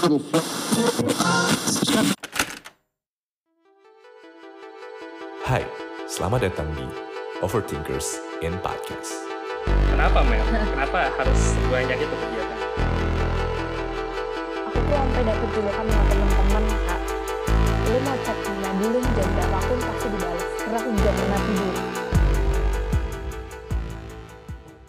Hai, selamat datang di Overthinkers in Podcast. Kenapa Mel? Kenapa harus banyak itu kegiatan? aku tuh sampai dapet julukan sama teman-teman kak lu mau chat mana dulu jam berapapun pasti dibalas karena aku juga pernah tidur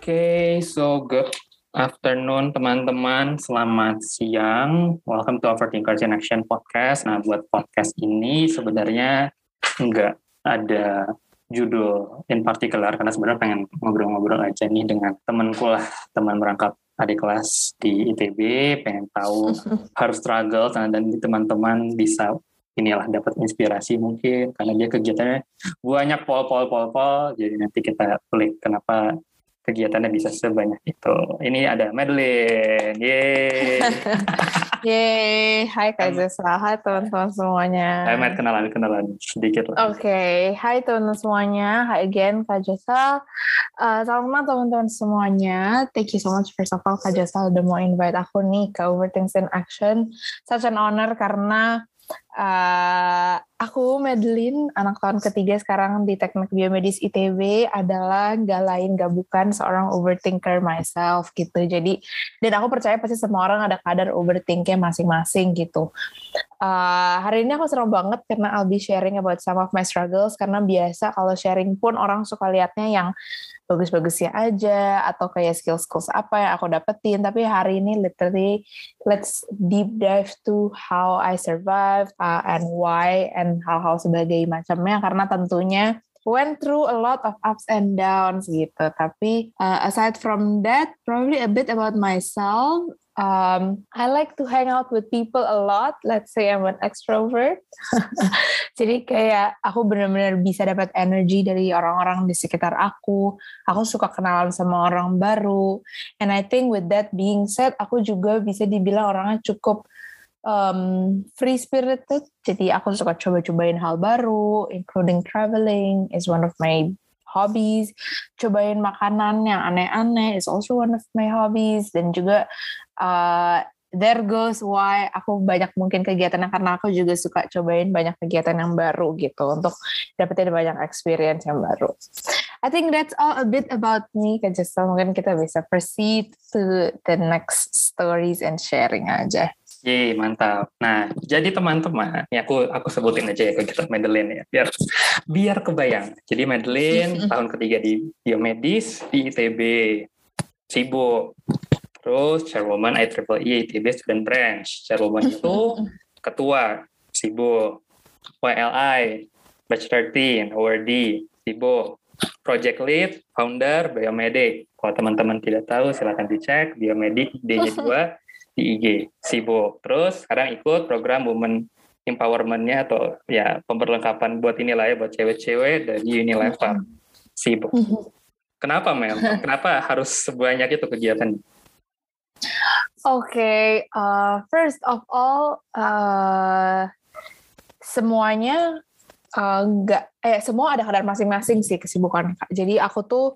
Oke, so good afternoon teman-teman. Selamat siang. Welcome to Overthinkers in Action Podcast. Nah, buat podcast ini sebenarnya nggak ada judul in particular karena sebenarnya pengen ngobrol-ngobrol aja nih dengan temanku lah, teman merangkap adik kelas di ITB, pengen tahu harus struggle dan dan teman-teman bisa inilah dapat inspirasi mungkin karena dia kegiatannya banyak pol-pol pol-pol jadi nanti kita klik kenapa kegiatannya bisa sebanyak itu. Ini ada Madeline. Yeay. Yeay, hai Kak Zesa, hai teman-teman semuanya. Hai Matt, kenalan, kenalan sedikit lah. Oke, hai teman-teman semuanya. Hi again, Kak Jasa. Uh, salam kenal teman-teman semuanya. Thank you so much first of all, Kak Jasa udah mau invite aku nih ke Overthink in Action. Such an honor karena uh, aku Madeline, anak tahun ketiga sekarang di Teknik Biomedis ITB adalah gak lain gak bukan seorang overthinker myself gitu. Jadi dan aku percaya pasti semua orang ada kadar overthinknya masing-masing gitu. Uh, hari ini aku senang banget karena I'll be sharing about some of my struggles karena biasa kalau sharing pun orang suka liatnya yang bagus-bagusnya aja atau kayak skills-skills apa yang aku dapetin tapi hari ini literally let's deep dive to how I survive uh, and why and hal-hal sebagai macamnya karena tentunya went through a lot of ups and downs gitu tapi uh, aside from that probably a bit about myself um, I like to hang out with people a lot. Let's say I'm an extrovert. Jadi kayak aku benar-benar bisa dapat energi dari orang-orang di sekitar aku. Aku suka kenalan sama orang baru. And I think with that being said, aku juga bisa dibilang orangnya cukup um, free spirited. Jadi aku suka coba-cobain hal baru, including traveling is one of my hobbies. Cobain makanan yang aneh-aneh is also one of my hobbies. Dan juga uh, there goes why aku banyak mungkin kegiatan karena aku juga suka cobain banyak kegiatan yang baru gitu untuk dapetin banyak experience yang baru. I think that's all a bit about me. Kak mungkin kita bisa proceed to the next stories and sharing aja. Yeay, mantap. Nah, jadi teman-teman, ya aku aku sebutin aja ya kegiatan Madeline ya, biar biar kebayang. Jadi Madeline tahun ketiga di biomedis di ITB, sibuk. Terus chairwoman IEEE ITB Student Branch. Chairwoman itu ketua, sibuk. YLI, batch 13, ORD, sibuk. Project lead, founder, Biomedik. Kalau teman-teman tidak tahu, silahkan dicek. Biomedik D-nya 2 di IG, sibuk. Terus sekarang ikut program Women Empowerment-nya atau ya pemberlengkapan buat inilah ya, buat cewek-cewek dari Unilever. Sibuk. Kenapa Mel? Kenapa harus sebanyak itu kegiatan? Oke, okay, uh, first of all, uh, semuanya nggak uh, eh semua ada kadar masing-masing sih kesibukan kak. Jadi aku tuh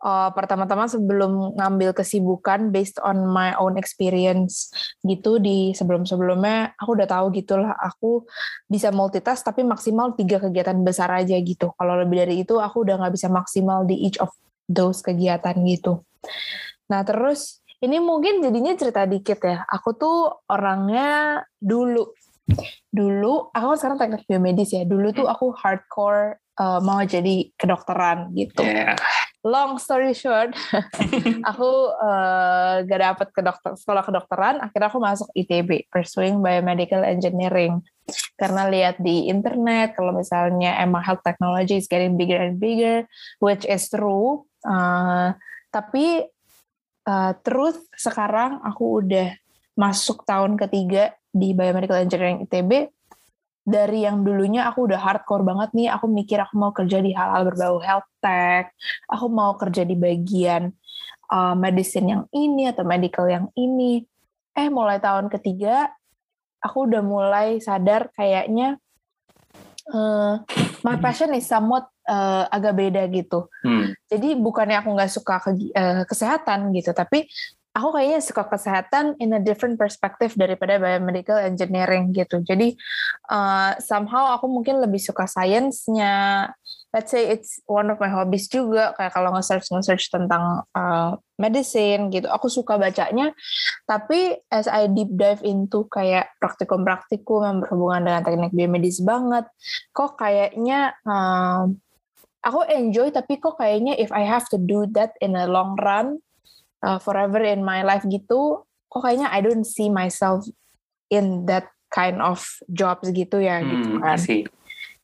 uh, pertama-tama sebelum ngambil kesibukan based on my own experience gitu di sebelum-sebelumnya aku udah tahu gitulah aku bisa multitask tapi maksimal tiga kegiatan besar aja gitu. Kalau lebih dari itu aku udah nggak bisa maksimal di each of those kegiatan gitu. Nah terus ini mungkin jadinya cerita dikit ya. Aku tuh orangnya dulu dulu aku kan sekarang teknik biomedis ya. Dulu tuh aku hardcore uh, mau jadi kedokteran gitu. Yeah. long story short aku uh, gak dapet ke dokter sekolah kedokteran. Akhirnya aku masuk ITB pursuing biomedical engineering. Karena lihat di internet kalau misalnya emang health technology is getting bigger and bigger which is true uh, tapi uh, truth sekarang aku udah masuk tahun ketiga di Biomedical Engineering ITB dari yang dulunya aku udah hardcore banget nih aku mikir aku mau kerja di hal-hal berbau health tech aku mau kerja di bagian uh, medicine yang ini atau medical yang ini eh mulai tahun ketiga aku udah mulai sadar kayaknya uh, my passion is somewhat uh, agak beda gitu. Hmm. Jadi bukannya aku nggak suka ke, uh, kesehatan gitu, tapi aku kayaknya suka kesehatan in a different perspective daripada biomedical engineering gitu. Jadi uh, somehow aku mungkin lebih suka sainsnya. Let's say it's one of my hobbies juga kayak kalau nge-search nge-search tentang uh, medicine gitu. Aku suka bacanya. Tapi as I deep dive into kayak praktikum-praktikum yang berhubungan dengan teknik biomedis banget, kok kayaknya uh, aku enjoy tapi kok kayaknya if I have to do that in a long run uh, forever in my life gitu kok kayaknya I don't see myself in that kind of jobs gitu ya hmm, gitu kan.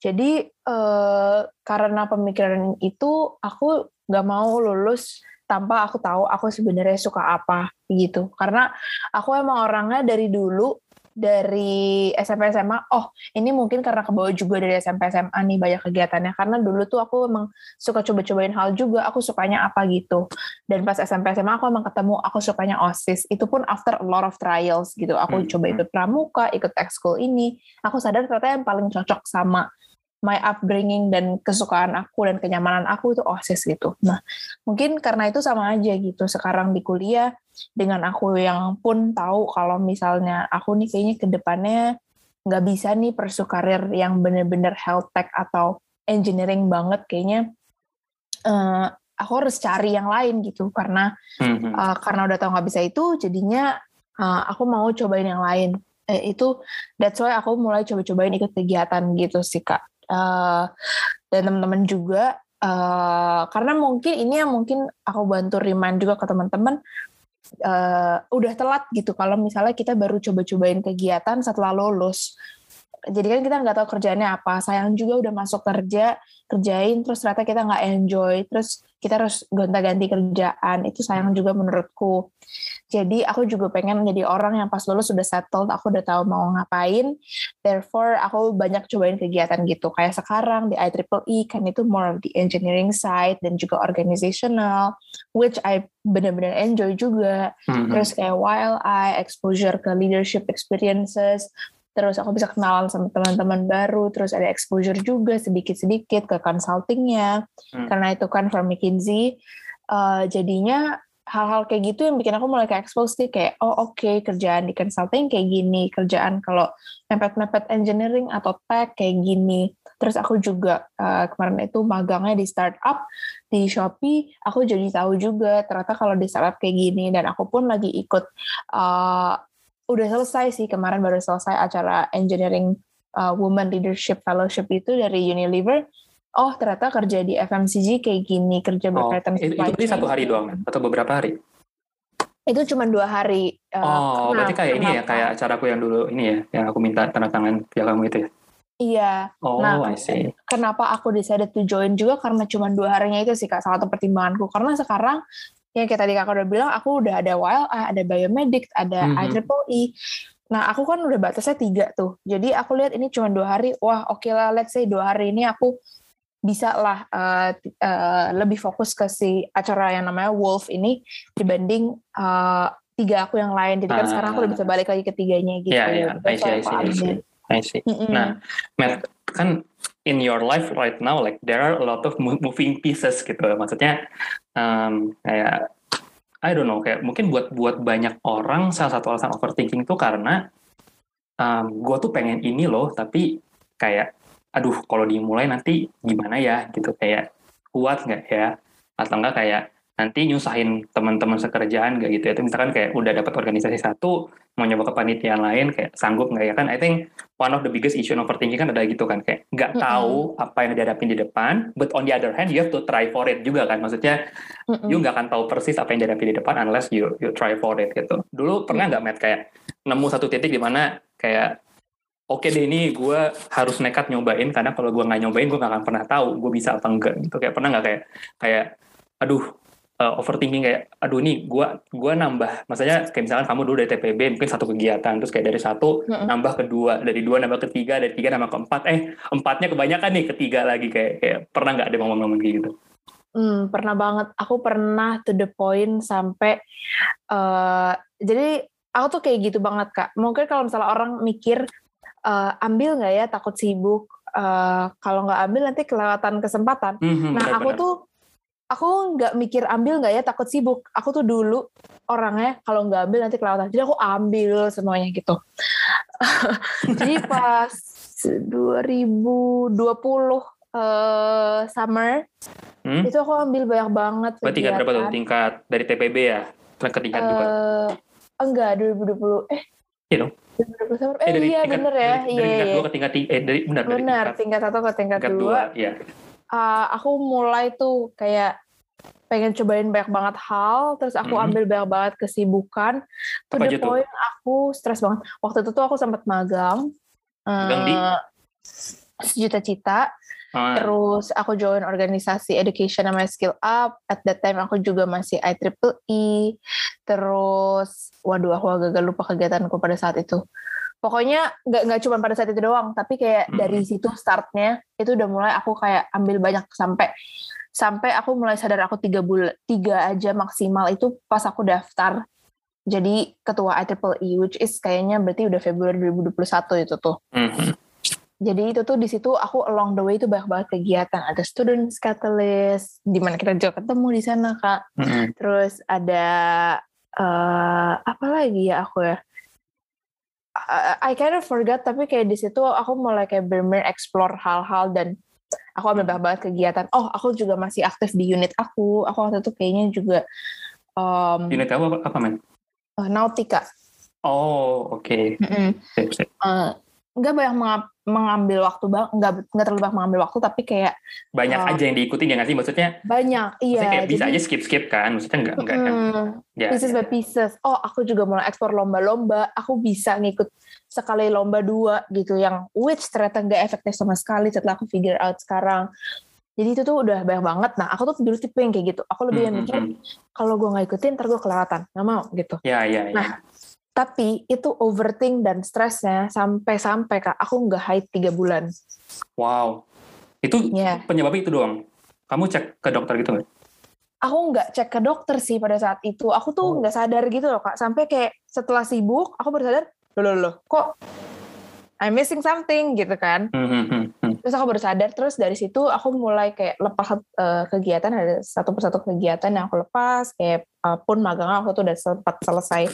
jadi uh, karena pemikiran itu aku nggak mau lulus tanpa aku tahu aku sebenarnya suka apa gitu. Karena aku emang orangnya dari dulu dari SMP SMA oh ini mungkin karena kebawa juga dari SMP SMA nih banyak kegiatannya. Karena dulu tuh aku emang suka coba-cobain hal juga aku sukanya apa gitu. Dan pas SMP SMA aku emang ketemu aku sukanya OSIS. Itu pun after a lot of trials gitu. Aku hmm. coba ikut pramuka ikut ekskul ini. Aku sadar ternyata yang paling cocok sama my upbringing dan kesukaan aku dan kenyamanan aku itu OSIS gitu. Nah, mungkin karena itu sama aja gitu. Sekarang di kuliah dengan aku yang pun tahu kalau misalnya aku nih kayaknya ke depannya nggak bisa nih persu karir yang bener-bener health tech atau engineering banget kayaknya uh, aku harus cari yang lain gitu karena uh, karena udah tahu nggak bisa itu jadinya uh, aku mau cobain yang lain eh, itu that's why aku mulai coba-cobain ikut kegiatan gitu sih kak uh, dan teman-teman juga uh, karena mungkin ini yang mungkin aku bantu remind juga ke teman-teman uh, udah telat gitu. Kalau misalnya kita baru coba-cobain kegiatan setelah lulus jadi kan kita nggak tahu kerjaannya apa. Sayang juga udah masuk kerja kerjain terus ternyata kita nggak enjoy terus kita harus gonta-ganti kerjaan. Itu sayang juga menurutku jadi aku juga pengen menjadi orang yang pas lulus sudah settled aku udah tahu mau ngapain. Therefore aku banyak cobain kegiatan gitu. Kayak sekarang di IEEE kan itu more of the engineering side dan juga organizational which I benar-benar enjoy juga. Mm-hmm. terus kayak while I exposure ke leadership experiences. Terus aku bisa kenalan sama teman-teman baru, terus ada exposure juga sedikit-sedikit ke consultingnya, hmm. karena itu kan from McKinsey, uh, jadinya hal-hal kayak gitu yang bikin aku mulai kayak expose sih kayak oh oke okay, kerjaan di consulting kayak gini kerjaan kalau mepet-mepet engineering atau tech kayak gini. Terus aku juga uh, kemarin itu magangnya di startup di Shopee aku jadi tahu juga ternyata kalau di startup kayak gini. Dan aku pun lagi ikut uh, udah selesai sih kemarin baru selesai acara engineering uh, woman leadership fellowship itu dari Unilever oh ternyata kerja di FMCG kayak gini kerja oh, berkaitan itu, itu satu hari doang atau beberapa hari itu cuma dua hari uh, oh kenapa, berarti kayak ini ya kayak acaraku yang dulu ini ya yang aku minta tanda tangan piala kamu itu ya Iya. Oh, nah, I see. kenapa aku decided to join juga karena cuma dua harinya itu sih kak salah satu pertimbanganku. Karena sekarang yang kayak tadi kakak udah bilang aku udah ada WLA, ada biomedic, ada mm -hmm. IEEE. Nah aku kan udah batasnya tiga tuh. Jadi aku lihat ini cuma dua hari. Wah oke okay lah, let's say dua hari ini aku bisa lah uh, uh, lebih fokus ke si acara yang namanya Wolf ini dibanding uh, tiga aku yang lain. Jadi kan uh, sekarang aku udah bisa balik lagi ke tiganya gitu. Iya, iya. I see, I see, I see. I see. Mm -hmm. Nah, Matt, kan in your life right now like there are a lot of moving pieces gitu maksudnya um, kayak I don't know kayak mungkin buat buat banyak orang salah satu alasan overthinking itu karena um, gue tuh pengen ini loh tapi kayak aduh kalau dimulai nanti gimana ya gitu kayak kuat nggak ya atau enggak kayak nanti nyusahin teman-teman sekerjaan gak gitu ya. Itu misalkan kayak udah dapat organisasi satu, mau nyoba kepanitiaan lain, kayak sanggup nggak ya kan? I think one of the biggest issue overthinking kan ada gitu kan, kayak nggak mm -hmm. tahu apa yang dihadapin di depan, but on the other hand you have to try for it juga kan. Maksudnya mm -hmm. you nggak akan tahu persis apa yang dihadapi di depan unless you you try for it gitu. Dulu pernah nggak Matt kayak nemu satu titik di mana kayak oke deh ini gue harus nekat nyobain karena kalau gue nggak nyobain gue nggak akan pernah tahu gue bisa apa enggak gitu kayak pernah nggak kayak kayak aduh uh, overthinking kayak aduh ini gue gua nambah maksudnya kayak misalkan kamu dulu dari TPB mungkin satu kegiatan terus kayak dari satu mm-hmm. nambah kedua dari dua nambah ketiga dari tiga nambah keempat eh empatnya kebanyakan nih ketiga lagi kayak kayak pernah nggak ada momen-momen kayak gitu Hmm, pernah banget. Aku pernah to the point sampai uh, jadi aku tuh kayak gitu banget kak. Mungkin kalau misalnya orang mikir uh, ambil nggak ya? Takut sibuk. Uh, kalau nggak ambil nanti kelewatan kesempatan. Mm-hmm, nah aku benar. tuh aku nggak mikir ambil nggak ya? Takut sibuk. Aku tuh dulu orangnya kalau nggak ambil nanti kelewatan. Jadi aku ambil semuanya gitu. Jadi pas 2020 uh, eh, summer hmm? itu aku ambil banyak banget Berarti tingkat berapa tuh? tingkat dari TPB ya? Ke tingkat uh, dua enggak 2020 eh you dong. know eh, eh dari iya tingkat, bener ya dari, dari iya, tingkat iya. dua iya. ke tingkat 3. eh dari benar benar dari tingkat, tingkat satu ke tingkat, tingkat dua, dua ya. uh, aku mulai tuh kayak pengen cobain banyak banget hal terus aku mm-hmm. ambil banyak banget kesibukan to Apa the point tuh? aku stres banget waktu itu tuh aku sempat magang magang uh, di eh, sejuta cita Ah, terus aku join organisasi education namanya skill up. At that time aku juga masih IEEE terus waduh aku agak lupa kegiatanku pada saat itu. Pokoknya nggak nggak cuma pada saat itu doang tapi kayak Hmm. dari situ startnya itu udah mulai aku kayak ambil banyak sampai sampai aku mulai sadar aku tiga bulan tiga aja maksimal itu pas aku daftar jadi ketua IEEE which is kayaknya berarti udah Februari 2021 itu tuh. Mhm. Jadi itu tuh di situ aku along the way itu banyak banget kegiatan. Ada students catalyst, di mana kita juga ketemu di sana kak. Mhm. Terus ada eh apa lagi ya aku ya? I, I kind of forgot tapi kayak di situ aku mulai kayak benar explore hal-hal dan aku ambil banyak banget kegiatan. Oh aku juga masih aktif di unit aku. Aku waktu itu kayaknya juga um, Unit apa, apa, apa men? eh, nautika. Oh, oke. Mm-mm. Sip, sip. Eh, nggak banyak mengambil waktu bang nggak nggak terlalu banyak mengambil waktu tapi kayak Banyak Oh. aja yang diikutin ya nggak sih? Maksudnya, banyak iya maksudnya kayak bisa jadi- aja skip-skip kan? Maksudnya nggak, nggak kan? Mm, Ya, pieces ya. by pieces. Oh, aku juga mulai ekspor lomba-lomba. Aku bisa ngikut sekali lomba dua gitu, yang which ternyata nggak efektif sama sekali setelah aku figure out sekarang. Jadi itu tuh udah banyak banget. Nah, aku tuh dulu tipe yang kayak gitu. Aku lebih yang mikir, kalau gue nggak ikutin, ntar gue kelewatan. Nggak mau gitu. Ya, ya, ya. Nah, Tapi itu overthink dan stresnya sampai-sampai kak, aku nggak haid tiga bulan. Wow. Itu Ya. penyebabnya itu doang. Kamu cek ke dokter gitu nggak? aku nggak cek ke dokter sih pada saat itu. Aku tuh Oh. nggak sadar gitu loh kak. Sampai kayak setelah sibuk, aku baru sadar, loh loh loh, kok I'm missing something gitu kan. Hmm, hmm, hmm. Terus aku baru sadar. Terus dari situ aku mulai kayak lepas eh, kegiatan ada satu persatu kegiatan yang aku lepas. Kayak eh, pun magang aku tuh udah sempat selesai.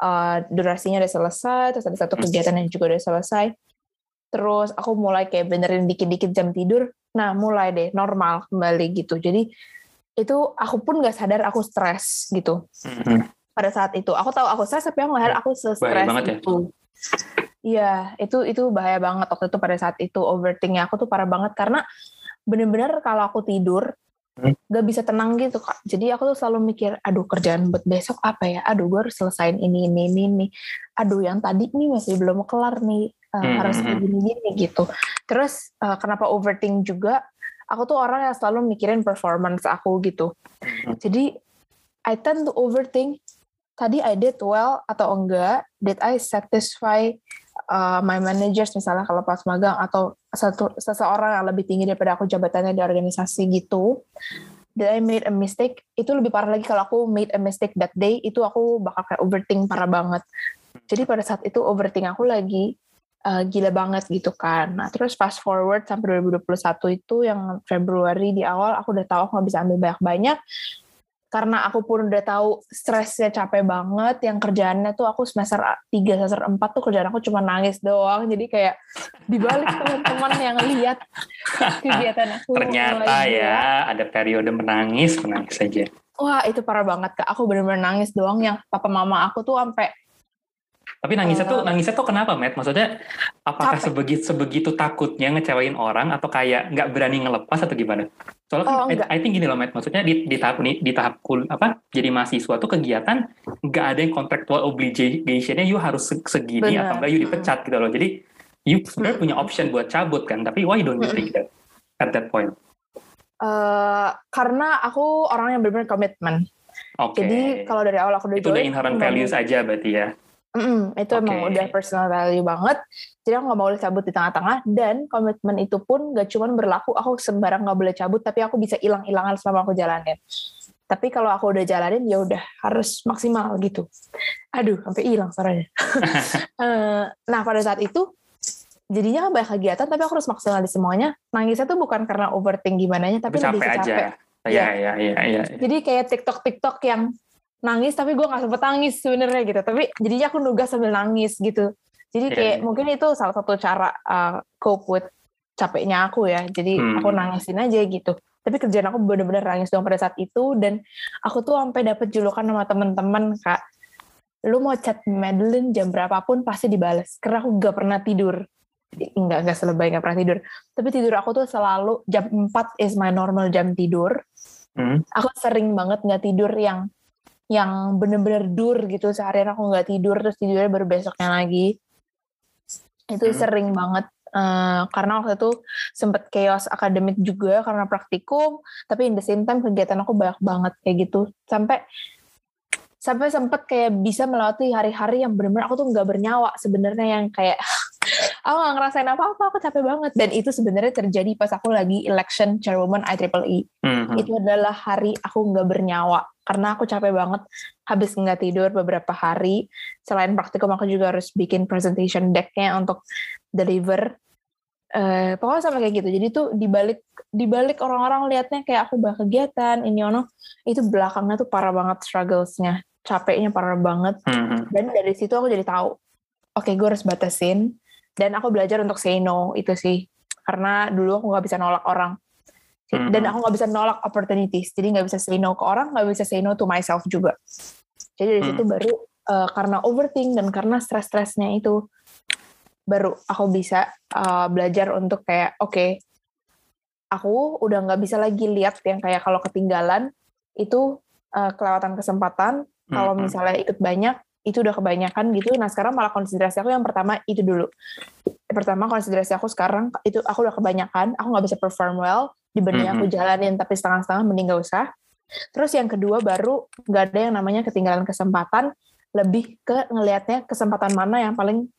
Eh, durasinya udah selesai. Terus ada satu Hmm. kegiatan yang juga udah selesai. Terus aku mulai kayak benerin dikit-dikit jam tidur. Nah mulai deh normal kembali gitu. Jadi itu aku pun nggak sadar aku stres gitu Hmm, pada saat itu. Aku tahu aku stres tapi aku nggak sadar aku stres banget ya. itu. Iya, itu itu bahaya banget waktu itu pada saat itu overthinknya aku tuh parah banget karena bener-bener kalau aku tidur Hmm. nggak bisa tenang gitu kak. Jadi aku tuh selalu mikir, aduh kerjaan buat besok apa ya? Aduh gue harus selesain ini ini ini ini. Aduh yang tadi nih masih belum kelar nih, Eh, Hmm, harus hmm, kayak gini gini gitu. Terus eh, kenapa overthink juga? Aku tuh orang yang selalu mikirin performance aku gitu. Hmm. Jadi I tend to overthink. Tadi I did well atau enggak? Did I satisfy uh, my managers misalnya kalau pas magang atau satu seseorang yang lebih tinggi daripada aku jabatannya di organisasi gitu? Did I made a mistake? Itu lebih parah lagi kalau aku made a mistake that day. Itu aku bakal kayak overthink parah banget. Jadi pada saat itu overthink aku lagi uh, gila banget gitu kan. Nah terus fast forward sampai 2021 itu yang Februari di awal aku udah tahu aku nggak bisa ambil banyak-banyak karena aku pun udah tahu stresnya capek banget yang kerjaannya tuh aku semester 3 semester 4 tuh kerjaan aku cuma nangis doang. Jadi kayak dibalik teman-teman yang lihat kegiatan aku Ternyata ya ada periode menangis, menangis saja. wah itu parah banget kak. Aku bener-bener nangis doang. Yang papa mama aku tuh sampai Tapi nangisnya tuh Eh. nangisnya tuh kenapa, Matt? Maksudnya apakah Capek. sebegitu sebegitu takutnya ngecewain orang atau kayak nggak berani ngelepas atau gimana? Soalnya kan Oh, I, enggak. I think gini loh, Matt. Maksudnya di, di tahap ini di tahap kul apa? Jadi mahasiswa tuh kegiatan nggak ada yang contractual obligation-nya you harus se- segini Benar. atau enggak you dipecat gitu loh. Jadi you sebenarnya punya option buat cabut kan, tapi why don't you take that at that point? eh, karena aku orang yang bener-bener komitmen Oke. jadi kalau dari awal aku udah itu udah inherent values aja berarti ya. Mm, itu emang Oke. udah personal value banget. Jadi aku nggak boleh cabut di tengah-tengah dan komitmen itu pun gak cuma berlaku aku sembarang nggak boleh cabut, tapi aku bisa hilang-hilangan selama aku jalanin. Tapi kalau aku udah jalanin ya udah harus maksimal gitu. Aduh, sampai hilang suaranya. Eh, nah pada saat itu jadinya banyak kegiatan, tapi aku harus maksimal di semuanya. Nangisnya tuh bukan karena overthink gimana Tapi tapi lebih capek aja. capek. Iya, iya, iya, iya. Jadi kayak TikTok TikTok yang nangis tapi gue nggak sempet nangis sebenarnya gitu. Tapi jadinya aku nugas sambil nangis gitu. Jadi Iya, kayak iya. mungkin itu salah satu cara uh, cope with capeknya aku ya. Jadi Hmm. aku nangisin aja gitu. Tapi kerjaan aku bener-bener nangis dong pada saat itu dan aku tuh sampai dapet julukan sama temen-temen kak. Lu mau chat Madeline jam berapapun pasti dibales karena aku gak pernah tidur. Enggak, enggak selebay gak pernah tidur. Tapi tidur aku tuh selalu jam 4 is my normal jam tidur Hmm. aku sering banget nggak tidur yang yang bener-bener dur gitu. Seharian aku nggak tidur terus tidurnya baru besoknya lagi. Itu Hmm. sering banget. Eh, karena waktu itu sempet chaos akademik juga karena praktikum tapi in the same time kegiatan aku banyak banget kayak gitu. Sampai sampai sempet kayak bisa melewati hari-hari yang bener-bener aku tuh nggak bernyawa sebenarnya yang kayak aku nggak ngerasain apa-apa aku capek banget. Dan itu sebenarnya terjadi pas aku lagi election chairwoman IEEE Hmm. itu adalah hari aku nggak bernyawa karena aku capek banget. Habis nggak tidur beberapa hari selain praktikum aku juga harus bikin presentation decknya untuk deliver. Eh, pokoknya sama kayak gitu. Jadi tuh dibalik dibalik orang-orang liatnya kayak aku banyak kegiatan ini ono. Itu belakangnya tuh parah banget strugglesnya. Capeknya parah banget. Hmm. dan dari situ aku jadi tahu oke gue harus batasin dan aku belajar untuk say no itu sih. Karena dulu aku nggak bisa nolak orang. Dan aku nggak bisa nolak opportunities. Jadi nggak bisa say no ke orang nggak bisa say no to myself juga. Jadi dari Hmm. situ baru eh, karena overthink dan karena stres-stresnya itu baru aku bisa eh, belajar untuk kayak oke aku udah nggak bisa lagi lihat yang kayak kalau ketinggalan itu eh, kelewatan kesempatan. Kalau misalnya ikut banyak itu udah kebanyakan gitu nah sekarang malah konsiderasi aku yang pertama itu dulu pertama konsiderasi aku sekarang itu aku udah kebanyakan aku nggak bisa perform well dibanding Mhm. aku jalanin tapi setengah-setengah mending gak usah terus yang kedua baru nggak ada yang namanya ketinggalan kesempatan lebih ke ngelihatnya kesempatan mana yang paling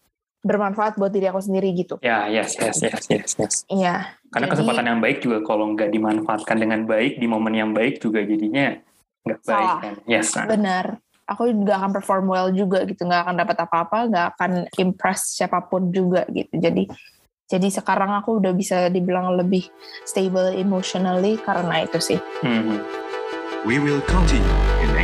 bermanfaat buat diri aku sendiri gitu Ya, yes, yes, yes, yes, yes. iya Karena Jadi- kesempatan yang baik juga kalau nggak dimanfaatkan dengan baik di momen yang baik juga jadinya nggak baik kan. Yes. nah. benar aku nggak akan perform well juga gitu nggak akan dapat apa-apa nggak akan impress siapa pun juga gitu jadi jadi sekarang aku udah bisa dibilang lebih stable emotionally karena itu sih Mhm. We will continue in.